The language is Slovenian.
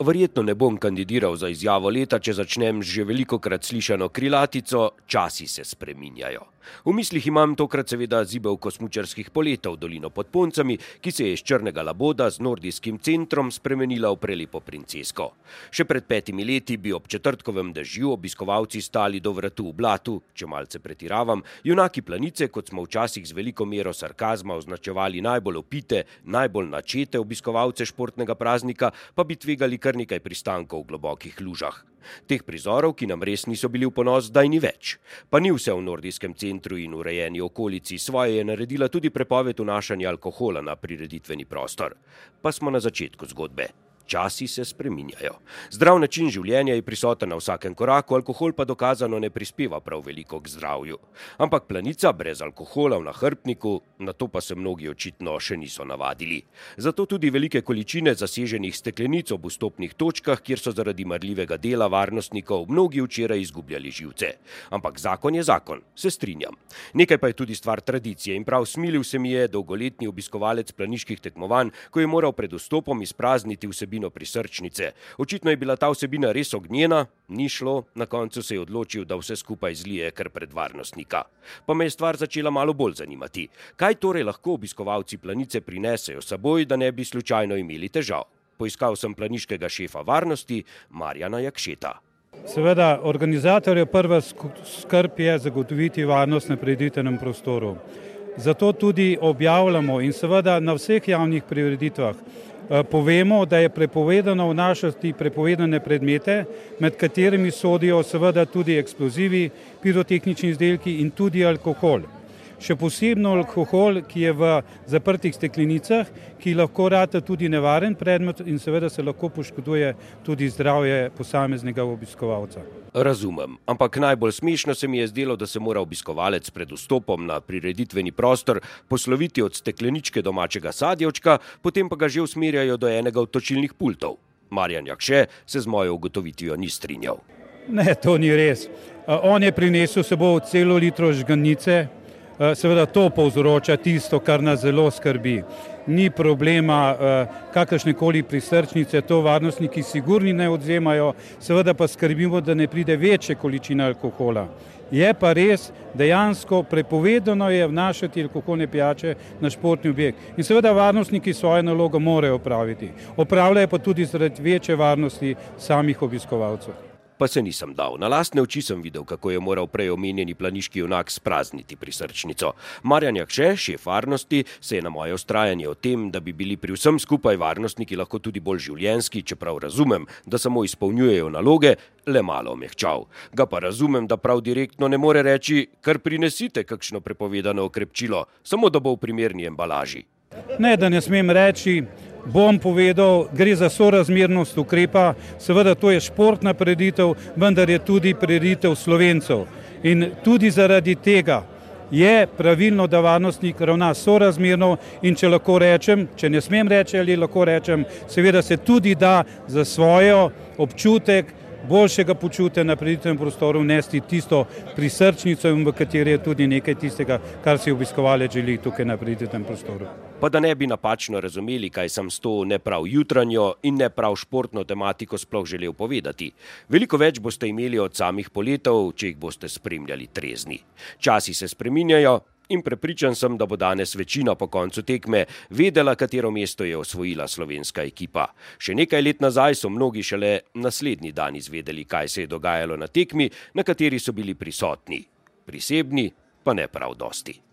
Verjetno ne bom kandidiral za izjavo leta, če začnem že veliko krat slišano krilatico: časi se spreminjajo. V mislih imam tokrat seveda zibelko smučarskih poletov dolino pod Poncami, ki se je iz črnega laboda z nordijskim centrom spremenila v prelepo princesko. Še pred petimi leti bi ob četrtkovem dežju obiskovalci stali do vratu v blatu, če malce pretiravam, junaki planice, kot smo včasih z veliko mero sarkazma označevali najbolj opite, najbolj načete obiskovalce športnega praznika, pa bi tvegali kar nekaj pristankov v globokih lužah. Teh prizorov, ki nam res niso bili v ponos, zdaj ni več. Pa ni vse v nordijskem centru in urejeni okolici, svoje je naredila tudi prepoved vnašanja alkohola na prireditveni prostor. Pa smo na začetku zgodbe. Časi se spreminjajo. Zdrav način življenja je prisoten na vsakem koraku, alkohol pa dokazano ne prispeva prav veliko k zdravju. Ampak planica brez alkohola v nahrbtniku, na to pa se mnogi očitno še niso navadili. Zato tudi velike količine zaseženih steklenic ob vstopnih točkah, kjer so zaradi marljivega dela varnostnikov mnogi včeraj izgubljali živce. Ampak zakon je zakon, se strinjam. Nekaj pa je tudi stvar tradicije in prav smilil se mi je dolgoletni obiskovalec planiških tekmovanj, ko je moral pred vstopom izprazniti vsebino vsebino prisrčnice. Očitno je bila ta vsebina res ognjena, ni šlo, na koncu se je odločil, da vse skupaj zlije kar pred varnostnika. Pa me je stvar začela malo bolj zanimati. Kaj torej lahko obiskovalci planice prinesejo seboj, da ne bi slučajno imeli težav? Poiskal sem planiškega šefa varnosti Marjana Jakšeta. Seveda, organizatorjev prva skrb je zagotoviti varnost na preditenem prostoru. Zato tudi objavljamo in seveda na vseh javnih prireditvah povemo, da je prepovedano vnašati prepovedane predmete, med katerimi sodijo seveda tudi eksplozivi, pirotehnični izdelki in tudi alkohol še posebno alkohol, ki je v zaprtih steklenicah, ki lahko rata tudi nevaren predmet in seveda se lahko poškoduje tudi zdravje posameznega obiskovalca. Razumem, ampak najbolj smešno se mi je zdelo, da se mora obiskovalec pred vstopom na prireditveni prostor posloviti od stekleničke domačega sadjevčka, potem pa ga že usmerjajo do enega od točilnih pultov. Marjan Jakše se z mojo ugotovitvijo ni strinjal. Ne, to ni res. On je prinesel seboj celo litro žganice, seveda to povzroča tisto, kar nas zelo skrbi. Ni problema eh, kakršne koli prisrčnice, to varnostniki sigurni ne odzemajo, seveda pa skrbimo, da ne pride večje količine alkohola. Je pa res, dejansko prepovedano je vnašati alkoholne pijače na športni objekt. In seveda varnostniki svojo nalogo morajo opraviti. Opravljajo pa tudi zaradi večje varnosti samih obiskovalcev pa se nisem dal. Na lastne oči sem videl, kako je moral prej omenjeni planiški junak sprazniti prisrčnico. Marjan Jakše, šef varnosti, se je na moje ustrajanje o tem, da bi bili pri vsem skupaj varnostniki lahko tudi bolj življenski, čeprav razumem, da samo izpolnjujejo naloge, le malo omehčal. Ga pa razumem, da prav direktno ne more reči, kar prinesite kakšno prepovedano okrepčilo, samo da bo v primerni embalaži. Ne, da ne smem reči, bom povedal, gre za sorazmernost ukrepa, seveda to je športna preditev, vendar je tudi preditev slovencev. In tudi zaradi tega je pravilno, da varnostnik ravna sorazmerno in če lahko rečem, če ne smem reči ali lahko rečem, seveda se tudi da za svojo občutek boljšega počutja na preditevnem prostoru vnesti tisto prisrčnico, v kateri je tudi nekaj tistega, kar si obiskovalec želi tukaj na preditevnem prostoru. Pa da ne bi napačno razumeli, kaj sem s to ne prav jutranjo in ne prav športno tematiko sploh želel povedati. Veliko več boste imeli od samih poletov, če jih boste spremljali trezni. Časi se spreminjajo, in prepričan sem, da bo danes večina po koncu tekme vedela, katero mesto je osvojila slovenska ekipa. Še nekaj let nazaj so mnogi šele naslednji dan izvedeli, kaj se je dogajalo na tekmi, na kateri so bili prisotni. Prisebni pa ne prav dosti.